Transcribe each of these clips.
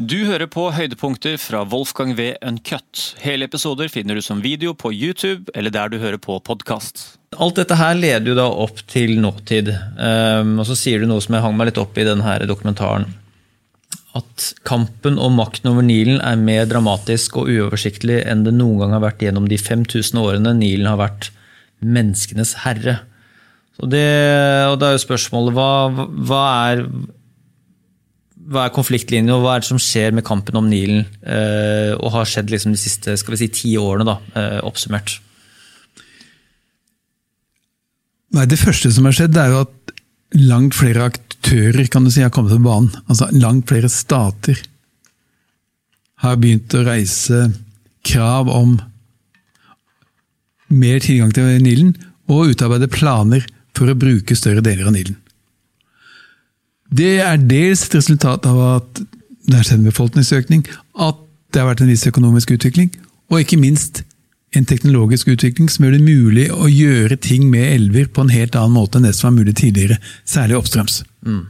Du hører på høydepunkter fra Wolfgang V. Uncut. Hele episoder finner du som video på YouTube eller der du hører på podkast. Alt dette her leder jo da opp til nåtid. Um, og så sier du noe som jeg hang meg litt opp i denne dokumentaren. At kampen om makten over Nilen er mer dramatisk og uoversiktlig enn det noen gang har vært gjennom de 5000 årene Nilen har vært menneskenes herre. Det, og da er jo spørsmålet hva, hva er hva er konfliktlinjen, og hva er det som skjer med kampen om Nilen? Eh, og har skjedd liksom de siste skal vi si, ti årene, da, eh, oppsummert? Nei, Det første som har skjedd, er jo at langt flere aktører kan du si, har kommet på banen. Altså Langt flere stater har begynt å reise krav om mer tilgang til Nilen, og utarbeide planer for å bruke større deler av Nilen. Det er dels et resultat av at det har skjedd befolkningsøkning, at det har vært en viss økonomisk utvikling, og ikke minst en teknologisk utvikling som gjør det mulig å gjøre ting med elver på en helt annen måte enn det som var mulig tidligere, særlig oppstrøms. Mm.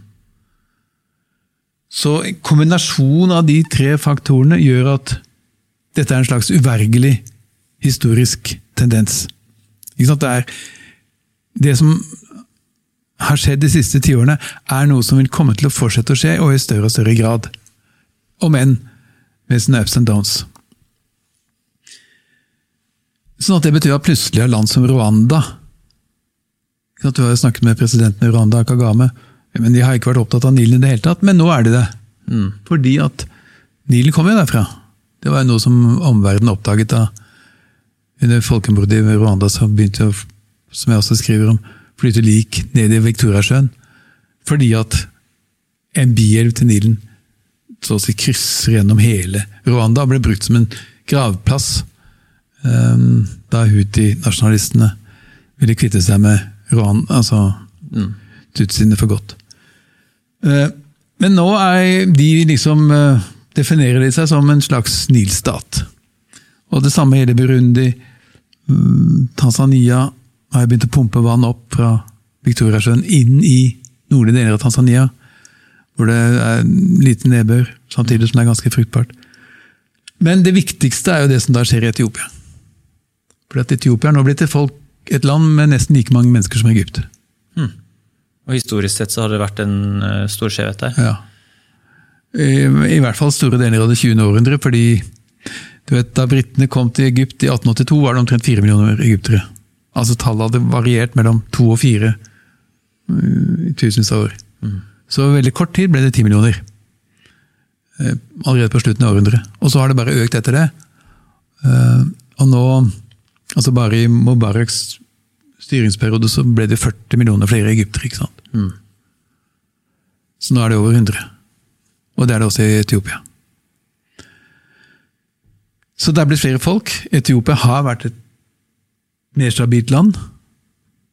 Så en kombinasjon av de tre faktorene gjør at dette er en slags uvergelig historisk tendens. Det er det som har skjedd de siste tiårene, er noe som vil komme til å fortsette å skje, og i større og større grad. Om enn med sine ups and downs. Sånn at Det betyr at plutselig har land som Rwanda Du har jo snakket med presidenten i Rwanda, Kagame, men de har ikke vært opptatt av Nilen i det hele tatt. Men nå er de det. Mm. Fordi at Nilen kommer jo derfra. Det var jo noe som omverdenen oppdaget da under folkemordet i Rwanda, som begynte, som jeg også skriver om, flyte lik ned i Viktoriasjøen. Fordi at en bielv til Nilen så å si krysser gjennom hele Rwanda og ble brukt som en gravplass um, da Huti-nasjonalistene ville kvitte seg med Rwanda, altså mm. tutsiene for godt. Uh, men nå er de liksom uh, definerer de seg som en slags Nilstat. Og det samme gjelder Burundi, um, Tanzania, har jeg begynt å pumpe vann opp fra Viktoriasjøen inn i nordlige deler av Tanzania, hvor det er lite nedbør, samtidig som det er ganske fruktbart. Men det viktigste er jo det som da skjer i Etiopia. For at Etiopia er nå blitt et, folk, et land med nesten like mange mennesker som Egypt. Hmm. Og Historisk sett så har det vært en uh, stor skjevhet der? Ja. I, I, hvert fall store deler av det 20. århundret, fordi du vet, Da britene kom til Egypt i 1882, var det omtrent fire millioner egyptere. Altså Tallet hadde variert mellom to og fire i tusenvis av år. Mm. Så veldig kort tid ble det ti millioner. Eh, allerede på slutten av århundret. Og så har det bare økt etter det. Eh, og nå, altså bare i Mubaraks styringsperiode, så ble det 40 millioner flere egyptere. ikke sant? Mm. Så nå er det over 100. Og det er det også i Etiopia. Så det er blitt flere folk. Etiopia har vært et mer stabilt land.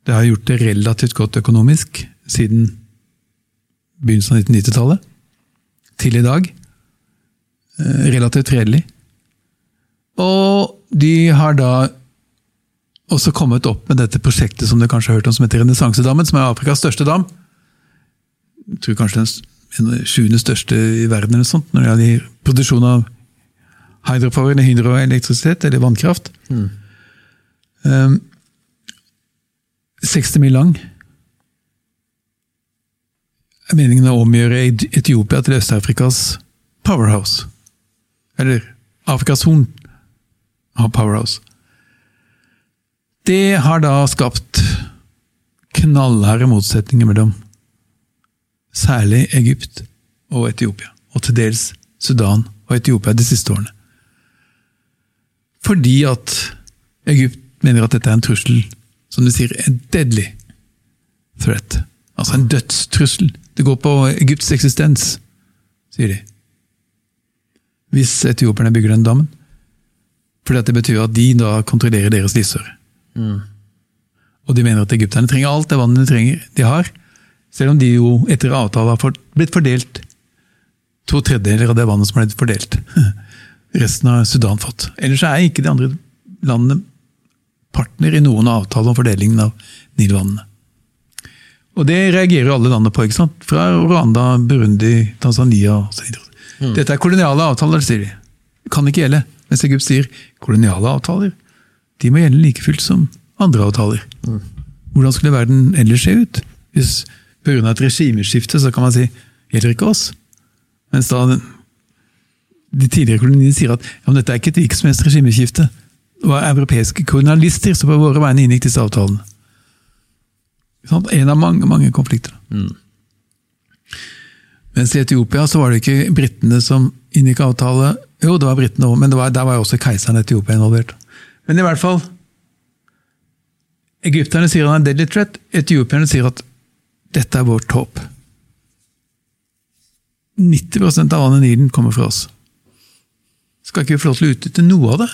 Det har gjort det relativt godt økonomisk siden begynnelsen av 1990-tallet til i dag. Eh, relativt fredelig. Og de har da også kommet opp med dette prosjektet som du kanskje har hørt om, som heter Renessansedammen, som er Afrikas største dam. Jeg tror kanskje den sjuende største i verden eller sånt, når det gjelder produksjon av hydropower, hydroelektrisitet, eller vannkraft. Mm. Um, 60 mil lang. Er meningen å omgjøre Etiopia til Øst-Afrikas powerhouse. Eller Afrikas Horn av powerhouse. Det har da skapt knallharde motsetninger mellom særlig Egypt og Etiopia, og til dels Sudan og Etiopia de siste årene. Fordi at Egypt mener at dette er en trussel, som de sier, en deadly threat. Altså en dødstrussel. Det går på Egypts eksistens, sier de. Hvis etiopierne bygger den dammen. For det betyr at de da kontrollerer deres livsår. Mm. Og de mener at egypterne trenger alt det vannet de trenger, de har. Selv om de jo etter avtale har blitt fordelt to tredjedeler av det vannet som har blitt fordelt. Resten har Sudan fått. Ellers er ikke de andre landene partner i noen avtale om fordelingen av Nilvannene. Og det reagerer alle landene på, ikke sant? fra Rwanda, Burundi, Tanzania osv. Dette er koloniale avtaler, sier de. Kan ikke gjelde. Mens Egypt sier koloniale avtaler de må gjelde like fullt som andre avtaler. Hvordan skulle verden ellers se ut? Hvis Pga. et regimeskifte så kan man si gjelder ikke oss. Mens da de tidligere koloniene sier at ja, dette er ikke et hvilket som helst regimeskifte. Det var europeiske kolonialister som på våre vegne inngikk disse avtalene. En av mange mange konflikter. Mm. Mens i Etiopia så var det ikke britene som inngikk avtale. Jo, det var britene òg, men var, der var jo også keiseren Etiopia involvert. Men i hvert fall Egypterne sier han er deadly threat. Etiopierne sier at dette er vårt håp. 90% av vannet i Nilen kommer fra oss. Skal ikke vi få lov til å utnytte noe av det?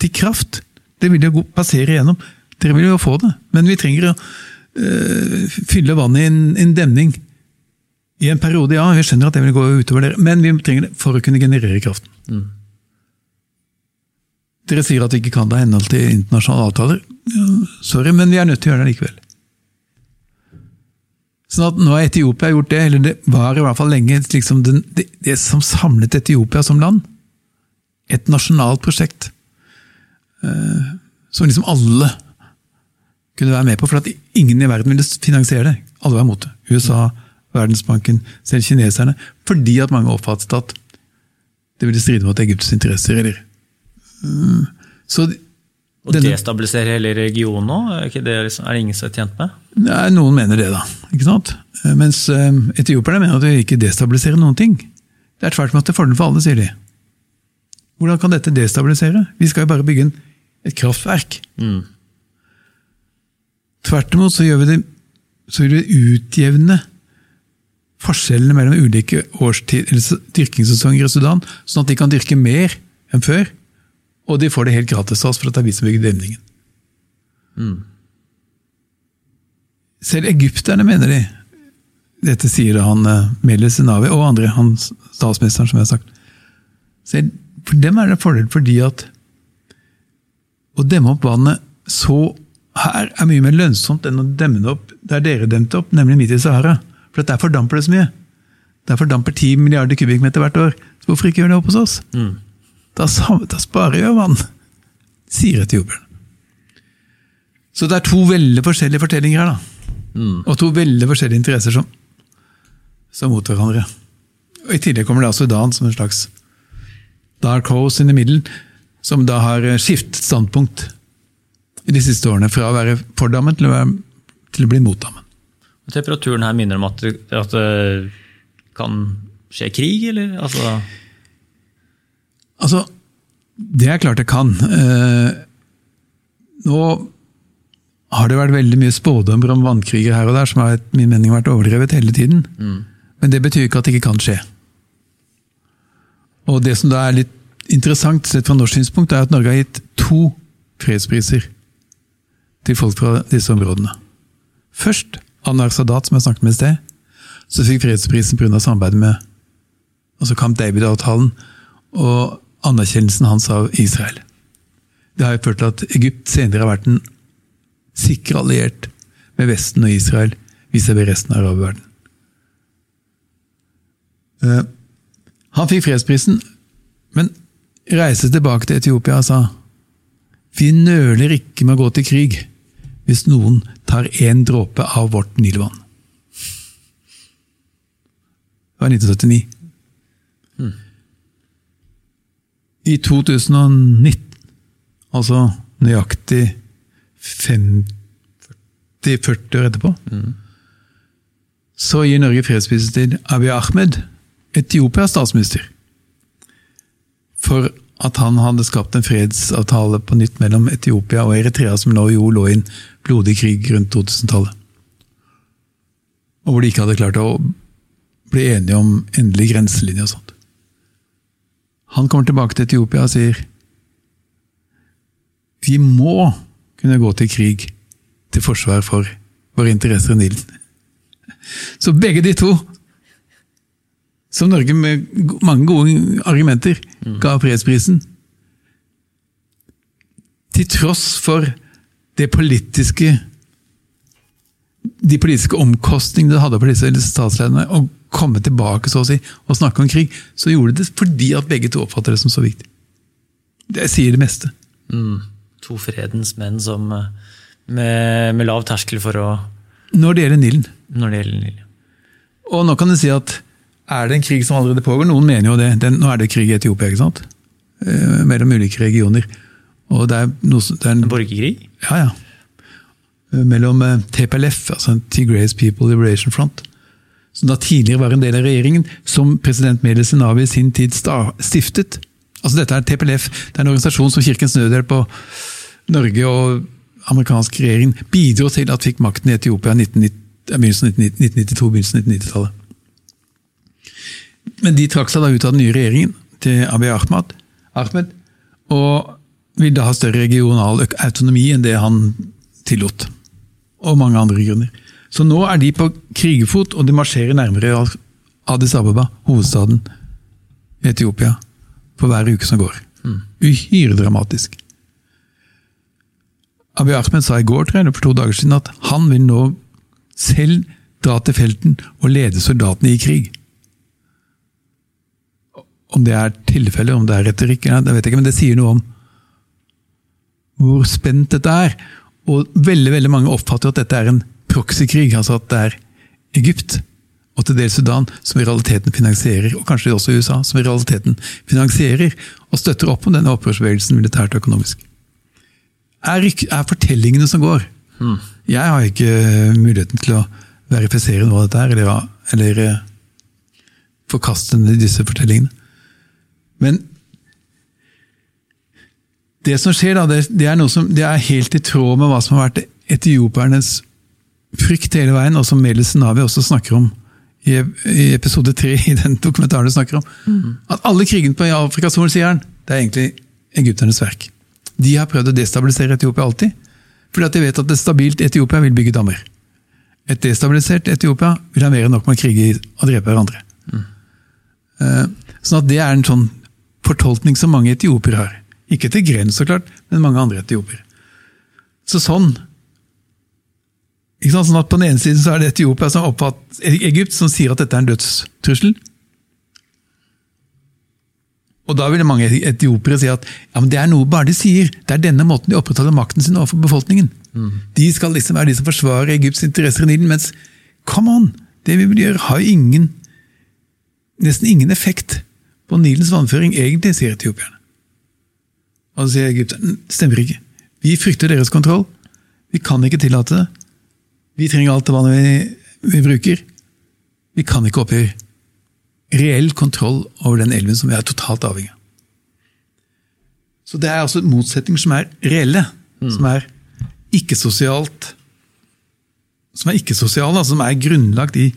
Til kraft. Det vil jo passere igjennom. Dere vil jo få det, men vi trenger å øh, fylle vannet i en, en demning i en periode, ja, vi skjønner at det vil gå utover dere, men vi trenger det for å kunne generere kraften. Mm. Dere sier at vi ikke kan det i henhold til internasjonale avtaler. Ja, sorry, men vi er nødt til å gjøre det likevel. Sånn at Nå har Etiopia gjort det, eller det var i hvert fall lenge liksom den, det, det, som samlet Etiopia som land. Et nasjonalt prosjekt. Uh, som liksom alle kunne være med på, for at ingen i verden ville finansiere det. Alle var imot det. USA, Verdensbanken, selv kineserne. Fordi at mange oppfattet at det ville stride mot Egypts interesser. eller mm. så og destabilisere hele regionen? Er, det, liksom, er det ingen som er tjent med? Nei, Noen mener det, da. ikke sant? Eh, mens etiopierne mener at de ikke destabiliserer noen ting. Det er tvert imot til fordel for alle, sier de. Hvordan kan dette destabilisere? Vi skal jo bare bygge en, et kraftverk. Mm. Tvert imot så gjør vi det så vil vi utjevne forskjellene mellom ulike årstid, eller dyrkingssesonger i Sudan, sånn at de kan dyrke mer enn før. Og de får det helt gratis av oss for at det er vi som bygger demningen. Mm. Selv egypterne mener de. Dette sier da han eh, Meles Zenawi og andre, han statsministeren, som jeg har sagt. Selv for dem er det en fordel fordi at å demme opp vannet så her er mye mer lønnsomt enn å demme det opp der dere demte opp, nemlig midt i Sahara. For der fordamper det så mye. Der fordamper 10 milliarder kubikkmeter hvert år. Så hvorfor ikke gjøre det opp hos oss? Mm. Da, da, sparer vi jo vann, sier etiopierne. Så det er to veldig forskjellige fortellinger her. da. Mm. Og to veldig forskjellige interesser som, står mot hverandre. Og I tillegg kommer da Sudan som en slags dark hose in the middle, som da har skiftet standpunkt i de siste årene. Fra å være for dammen til å, være, til å bli mot dammen. Temperaturen her minner om at det, at det kan skje krig, eller? Altså, altså Det er klart det kan. Eh, nå har det vært veldig mye spådommer om vannkriger her og der, som har etter min mening vært overdrevet hele tiden. Mm. Men det betyr ikke at det ikke kan skje. Og det som da er litt interessant sett fra norsk synspunkt, er at Norge har gitt to fredspriser til folk fra disse områdene. Først Anar Sadat, som jeg snakket med i sted, så fikk fredsprisen pga. samarbeidet med altså Camp David-avtalen og anerkjennelsen hans av Israel. Det har jo ført til at Egypt senere har vært en sikker alliert med Vesten og Israel vis-à-vis resten av arabverden. Uh, han fikk fredsprisen, reiste tilbake til Etiopia og sa vi nøler ikke med å gå til krig hvis noen tar én dråpe av vårt Nilvann. Det var 1979. Mm. I 2019, altså nøyaktig 50-40 år etterpå, mm. så gir Norge fredsprisen til Abiy Ahmed, Etiopias statsminister, for at han hadde skapt en fredsavtale på nytt mellom Etiopia og Eritrea, som nå jo lå i en blodig krig rundt 2000-tallet. Og hvor de ikke hadde klart å bli enige om endelig grenselinje og sånt. Han kommer tilbake til Etiopia og sier vi må kunne gå til krig til forsvar for våre interesser i Nilen. Så begge de to som Norge med mange gode argumenter ga fredsprisen. Til tross for det politiske de politiske omkostningene det hadde på disse statslederne å komme tilbake så å si, og snakke om krig, så gjorde det fordi at begge to oppfatter det som så viktig. Det sier det meste. Mm. To fredens menn som eh, med, med, lav terskel for å Når det gjelder Nilen. Når det gjelder Nilen. Og nå kan du si at er det en krig som allerede pågår? Noen mener jo det. Den, nå er det krig i Etiopia, ikke sant? Eh, mellom ulike regioner. Og det er, noe, det er en borgerkrig? Ja, ja. Eh, mellom eh, TPLF, altså Tigrays People Liberation Front, som da tidligere var en del av regjeringen, som president Meles Zenawi i sin tid stiftet. Altså Dette er TPLF, det er en organisasjon som Kirkens Nødhjelp og Norge og amerikansk regjering bidro til at fikk makten i Etiopia i begynnelsen av 1992, begynnelsen av 1990-tallet. Men de trakk seg da ut av den nye regjeringen til Abiy Ahmed, Ahmed og vil da ha større regional autonomi enn det han tillot og mange andre grunner. Så nå er de på krigefot, og de marsjerer nærmere Addis Ababa, hovedstaden i Etiopia, for hver uke som går. Mm. Uhyre dramatisk. Abiy Ahmed sa i går, tror jeg, for to dager siden, at han vil nå selv dra til felten og lede soldatene i krig. Om det er tilfelle, om det er retorikk, det vet jeg ikke, men det sier noe om hvor spent dette er. Og veldig veldig mange oppfatter at dette er en proxykrig, altså at det er Egypt og til dels Sudan som i realiteten finansierer, og kanskje også USA, som i realiteten finansierer og støtter opp om denne opprørsbevegelsen militært og økonomisk. Er, er fortellingene som går. Mm. Jeg har ikke muligheten til å verifisere noe av dette her, eller, eller eh, forkaste disse fortellingene. Men det som skjer, da, det, det, er som, det, er helt i tråd med hva som har vært etiopernes frykt hele veien, og som Meles Navi også snakker om i, i episode tre i den dokumentaren du snakker om. Mm. At alle krigene på Afrikas Horn, sier han, det er egentlig egypternes verk. De har prøvd å destabilisere Etiopia alltid, fordi at de vet at et stabilt Etiopia vil bygge dammer. Et destabilisert Etiopia vil ha mer enn nok med å krige og drepe hverandre. Mm. Uh, sånn at det er en sånn fortolkning som mange etioper har. Ikke til Gren, så klart, men mange andre etioper. Så sånn ikke sant? Sånn at På den ene siden så er det Etiopia som oppfatt, Egypt som sier at dette er en dødstrussel. Og Da vil mange etiopiere si at ja, men det er noe bare de sier. Det er denne måten de opprettholder makten sin overfor befolkningen. Mm. De skal liksom være de som forsvarer Egypts interesser i Nilen, mens come on! Det vi vil gjøre, har ingen, nesten ingen effekt på Nilens vannføring, egentlig, sier etiopierne. Og så sier egypterne stemmer ikke. Vi frykter deres kontroll. Vi kan ikke tillate det. Vi trenger alt det vannet vi, vi bruker. Vi kan ikke oppgi reell kontroll over den elven som vi er totalt avhengig av. Så det er altså motsetninger som er reelle, mm. som er ikke-sosialt Som er ikke-sosiale, altså som er grunnlagt i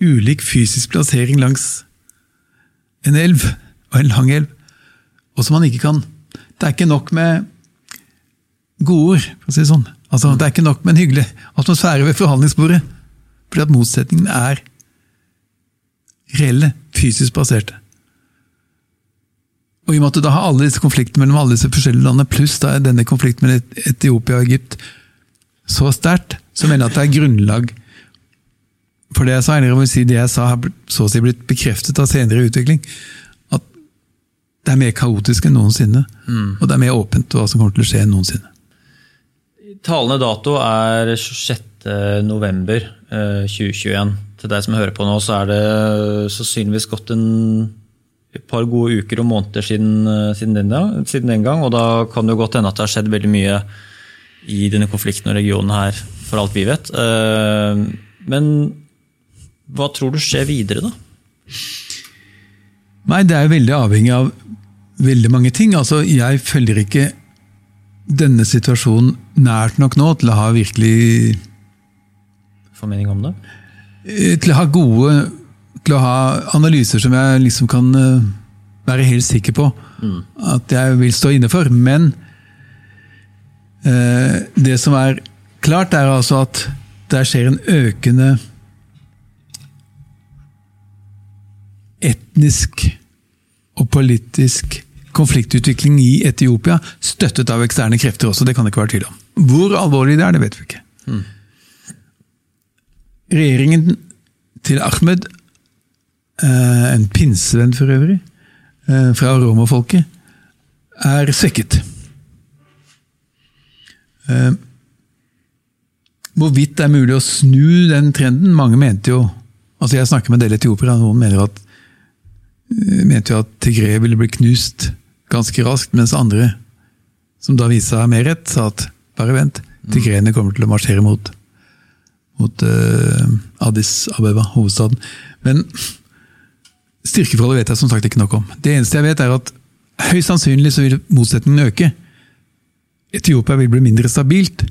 ulik fysisk plassering langs en elv, og en lang elv, og som man ikke kan det er ikke nok med gode ord, for å si det sånn. Altså, det er ikke nok med en hyggelig atmosfære ved forhandlingsbordet. Fordi at motsetningene er reelle, fysisk baserte. Og i og med at du da har alle disse konfliktene mellom alle disse forskjellige landene, pluss da denne konflikten mellom Etiopia og Egypt så sterkt, så mener jeg at det er grunnlag for det jeg sa, eller si det jeg sa, har så å si blitt bekreftet av senere utvikling At det er mer kaotisk enn noensinne. Mm. Og det er mer åpent hva som kommer til å skje enn noensinne. Talende dato er 26.11.2021. Eh, til deg som hører på nå, så er det sannsynligvis gått en, et par gode uker og måneder siden, eh, siden, den, siden, den, gang. Og da kan det jo godt hende at det har skjedd veldig mye i denne konflikten og regionen her, for alt vi vet. Eh, men hva tror du skjer videre, da? Nei, Det er veldig avhengig av veldig mange ting. Altså, jeg følger ikke denne situasjonen nært nok nå til å ha virkelig Formening om det? Eh, til å ha gode Til å ha analyser som jeg liksom kan eh, være helt sikker på mm. at jeg vil stå inne for. Men eh, det som er klart, er altså at der skjer en økende etnisk og politisk konfliktutvikling i Etiopia, støttet av eksterne krefter også. Det kan det ikke være tvil om. Hvor alvorlig det er, det vet vi ikke. Mm. regjeringen til Ahmed, eh, en pinsevenn for øvrig, eh, fra romerfolket, er svekket. Eh, Hvorvidt det er mulig å snu den trenden Mange mente jo altså Jeg snakker med en del etiopiere, og noen mener at, mente jo at Tigré ville bli knust ganske raskt, mens andre, som da viste seg mer rett, sa at bare vent, tigreene kommer til å marsjere mot, mot uh, Addis Abeba, hovedstaden. Men styrkeforholdet vet jeg som sagt ikke nok om. Det eneste jeg vet, er at høyst sannsynlig så vil motsetningen øke. Etiopia vil bli mindre stabilt.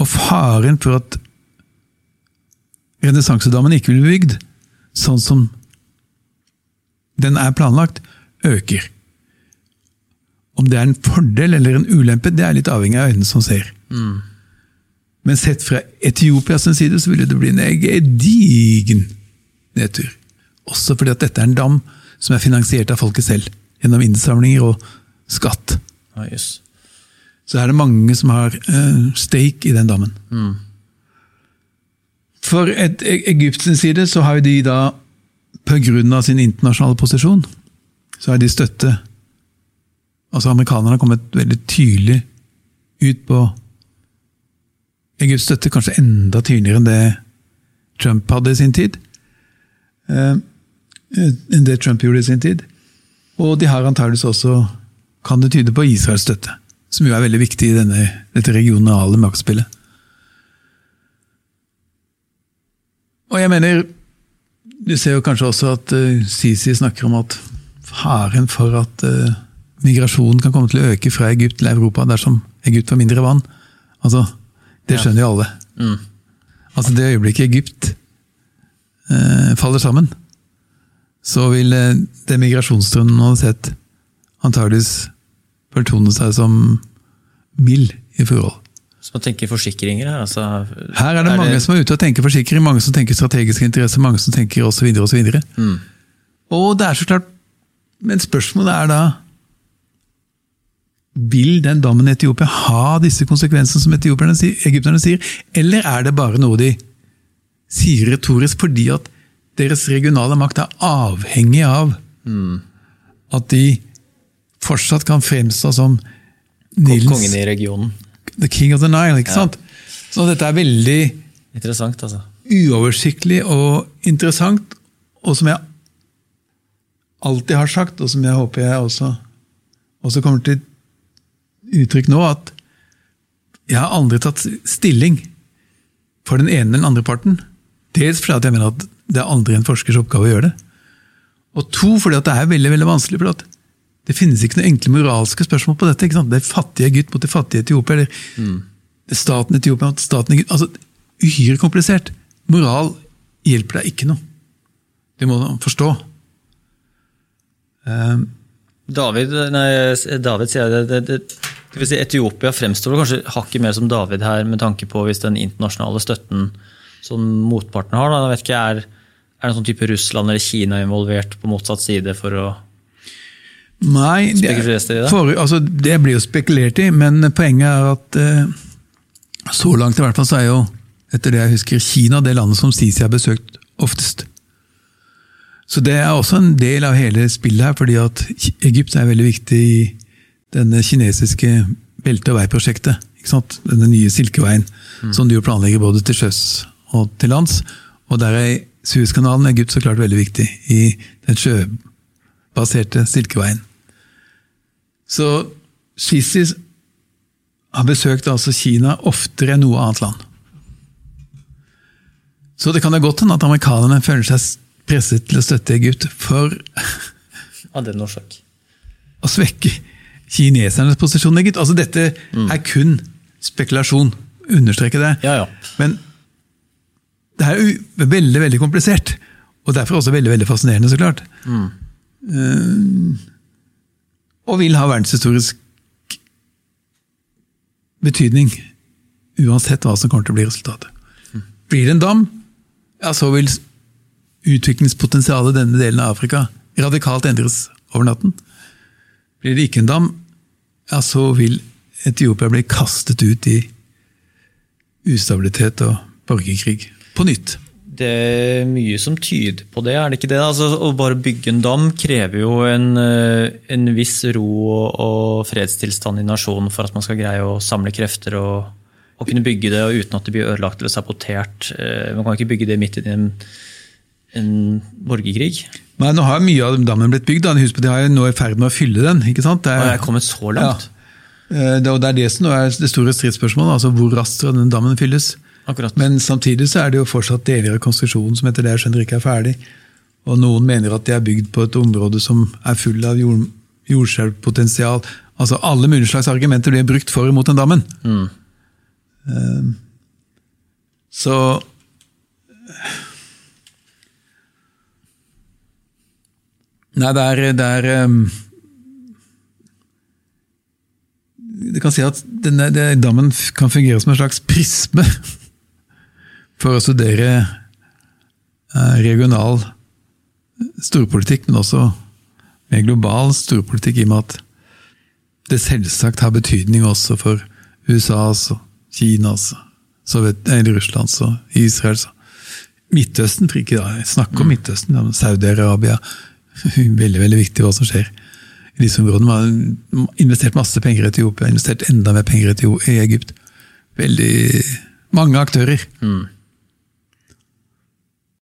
Og faren for at renessansedammen ikke vil bli bygd sånn som den er planlagt, øker. Om det er en fordel eller en ulempe, det er litt avhengig av øynene som ser. Men sett fra Etiopias side så ville det bli en gedigen nedtur. Også fordi at dette er en dam som er finansiert av folket selv, gjennom innsamlinger og skatt. Ah, yes. Så er det mange som har uh, stake i den dammen. For et, E- Egypt sin side så har de da, pga. sin internasjonale posisjon, så er de støtte Altså Amerikanerne har kommet veldig tydelig ut på Egypts støtte, kanskje enda tydeligere enn det Trump hadde i sin tid. Eh, enn det Trump gjorde i sin tid. Og de har antageligvis også, kan det tyde på, Israels støtte. Som jo er veldig viktig i denne, dette regionale maktspillet. Og jeg mener, du ser jo kanskje også at uh, Sisi snakker om at faren for at uh, migrasjonen kan komme til å øke fra Egypt til Europa dersom Egypt får mindre vann. Altså, Det skjønner jo alle. Altså Det øyeblikket Egypt uh, faller sammen, så vil det migrasjonsstrømmen man har sett, antageligvis fortone seg som mild i forhold. Så man tenker forsikringer her, altså Her er det mange som er ute og tenker forsikring, mange som tenker strategiske interesser, mange som tenker osv. så Mm. Og det er så klart Men spørsmålet er da Vil den dammen i Etiopia ha disse konsekvensene som egypterne sier, eller er det bare noe de sier retorisk fordi at deres regionale makt er avhengig av at de fortsatt kan fremstå som Kongen i regionen. The King of the Nile, ikke sant? Så dette er veldig Interessant, altså. uoversiktlig og interessant, og som jeg alltid har sagt, og som jeg håper jeg også, også kommer til uttrykk nå, at jeg har aldri tatt stilling for den ene eller den andre parten. Dels fordi at jeg mener at det er aldri en forskers oppgave å gjøre det. Og to, fordi at det er veldig veldig vanskelig. for at det finnes ikke noen enkle moralske spørsmål på dette. ikke sant? Det er fattige gutt mot det fattige Etiopia, eller er staten Etiopia mot staten Egypt. altså Uhyre komplisert. Moral hjelper deg ikke noe. Det må du forstå. Um, David, nei, David sier det, det, det, det si Etiopia fremstår kanskje hakket mer som David her, med tanke på hvis den internasjonale støtten som motparten har. Da, jeg vet ikke, Er, er det en sånn type Russland eller Kina involvert på motsatt side for å Nei, det, for, altså, det blir jo spekulert i, men poenget er at eh, så langt i hvert fall så er jo, etter det jeg husker, Kina det landet som Sisi har besøkt oftest. Så det er også en del av hele spillet her, fordi at Egypt er veldig viktig i denne kinesiske belte- og veiprosjektet. ikke sant? Denne nye Silkeveien, som du planlegger både til sjøs og til lands. Og der er Suezkanalen i Egypt så klart veldig viktig i den sjøbaserte Silkeveien. Så Sisi har besøkt altså Kina oftere enn noe annet land. Så det kan da godt hende at amerikanerne føler seg presset til å støtte Egypt for av den årsak? å svekke kinesernes posisjon i Egypt. Altså Dette er kun spekulasjon, understreker det. Ja, ja. Men det er jo veldig veldig komplisert, og derfor også veldig veldig fascinerende, så klart. Eh, og vil ha verdenshistorisk betydning, uansett hva som kommer til å bli resultatet. Blir det en dam, ja, så vil utviklingspotensialet i denne delen av Afrika radikalt endres over natten. Blir det ikke en dam, ja, så vil Etiopia bli kastet ut i ustabilitet og borgerkrig. på nytt. Det er mye som tyder på det, er det ikke det? Altså, å bare bygge en dam krever jo en, eh, en viss ro og fredstilstand i nasjonen for at man skal greie å samle krefter og, og kunne bygge det uten at det blir ødelagt eller sabotert. Eh, Man kan ikke bygge det midt i en, en borgerkrig. Nei, nå har mye av dammen blitt bygd. da. Husk på, De er nå i ferd med å fylle den. ikke sant? Det er, er kommet så langt. Ja. det, og det er det som er det store stridsspørsmålet. altså Hvor raskt skal den dammen fylles? Akkurat. Men samtidig så er det jo fortsatt deler av konstruksjonen som etter det jeg skjønner ikke er ferdig. Og noen mener at de er bygd på et område som er full av jord, jordskjelvpotensial. Altså Alle mulige slags argumenter blir brukt for og mot den dammen. Eh, så Nei, det er, det er um, Du kan si at denne, denne dammen kan fungere som en slags prisme for å studere eh, regional storpolitikk, men også mer global storpolitikk, i og med at det selvsagt har betydning også for USAs og Kinas, Russlands og Israels. Midtøsten, for ikke å snakke om Midtøsten, Saudi-Arabia. Veldig veldig viktig hva som skjer i disse områdene. Man har investert masse penger i Etiopia, investert enda mer penger i Egypt. Veldig mange aktører. Mm.